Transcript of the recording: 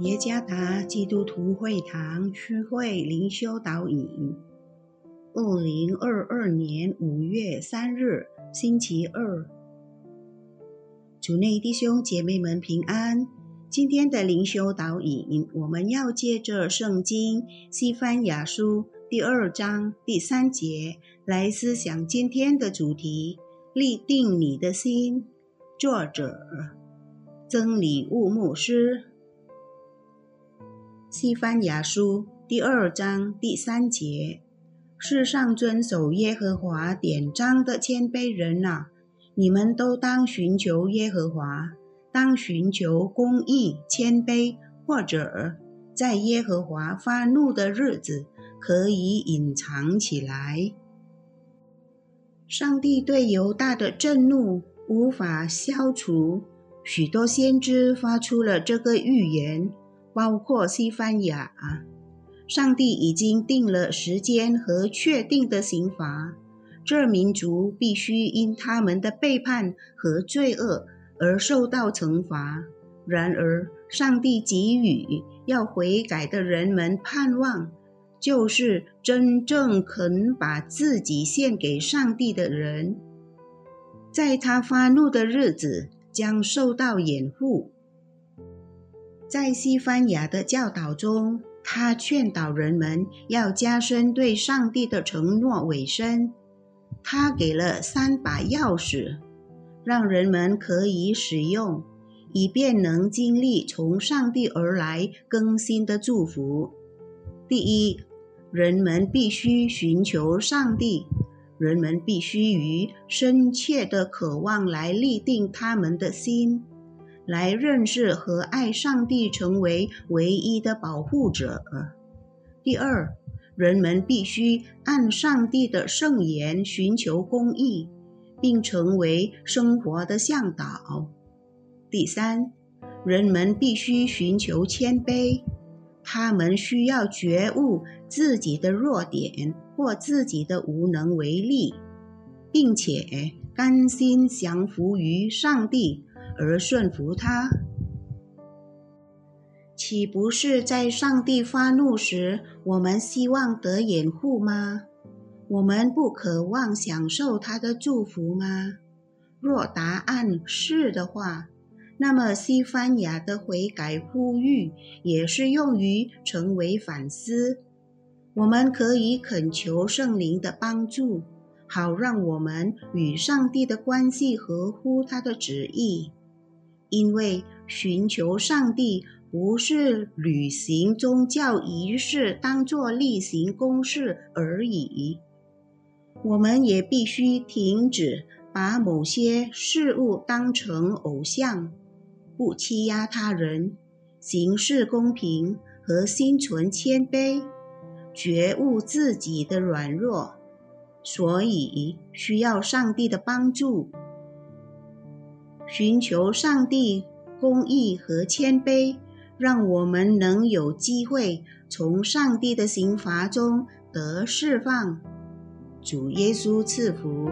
耶加达基督徒会堂区会灵修导引，二零二二年五月三日，星期二。主内弟兄姐妹们平安。今天的灵修导引，我们要借着圣经西番雅书第二章第三节来思想今天的主题：立定你的心。作者曾礼物牧师。西番雅书第二章第三节：世上遵守耶和华典章的谦卑人呐，你们都当寻求耶和华，当寻求公义、谦卑，或者在耶和华发怒的日子可以隐藏起来。上帝对犹大的震怒无法消除，许多先知发出了这个预言。包括西班牙，上帝已经定了时间和确定的刑罚，这民族必须因他们的背叛和罪恶而受到惩罚。然而，上帝给予要悔改的人们盼望，就是真正肯把自己献给上帝的人，在他发怒的日子将受到掩护。在西班牙的教导中，他劝导人们要加深对上帝的承诺尾声。他给了三把钥匙，让人们可以使用，以便能经历从上帝而来更新的祝福。第一，人们必须寻求上帝，人们必须以深切的渴望来立定他们的心。来认识和爱上帝，成为唯一的保护者。第二，人们必须按上帝的圣言寻求公义，并成为生活的向导。第三，人们必须寻求谦卑，他们需要觉悟自己的弱点或自己的无能为力，并且甘心降服于上帝。而顺服他，岂不是在上帝发怒时，我们希望得掩护吗？我们不渴望享受他的祝福吗？若答案是的话，那么西班牙的悔改呼吁也是用于成为反思。我们可以恳求圣灵的帮助，好让我们与上帝的关系合乎他的旨意。因为寻求上帝不是履行宗教仪式当作例行公事而已，我们也必须停止把某些事物当成偶像，不欺压他人，行事公平和心存谦卑，觉悟自己的软弱，所以需要上帝的帮助。寻求上帝公义和谦卑，让我们能有机会从上帝的刑罚中得释放。主耶稣赐福。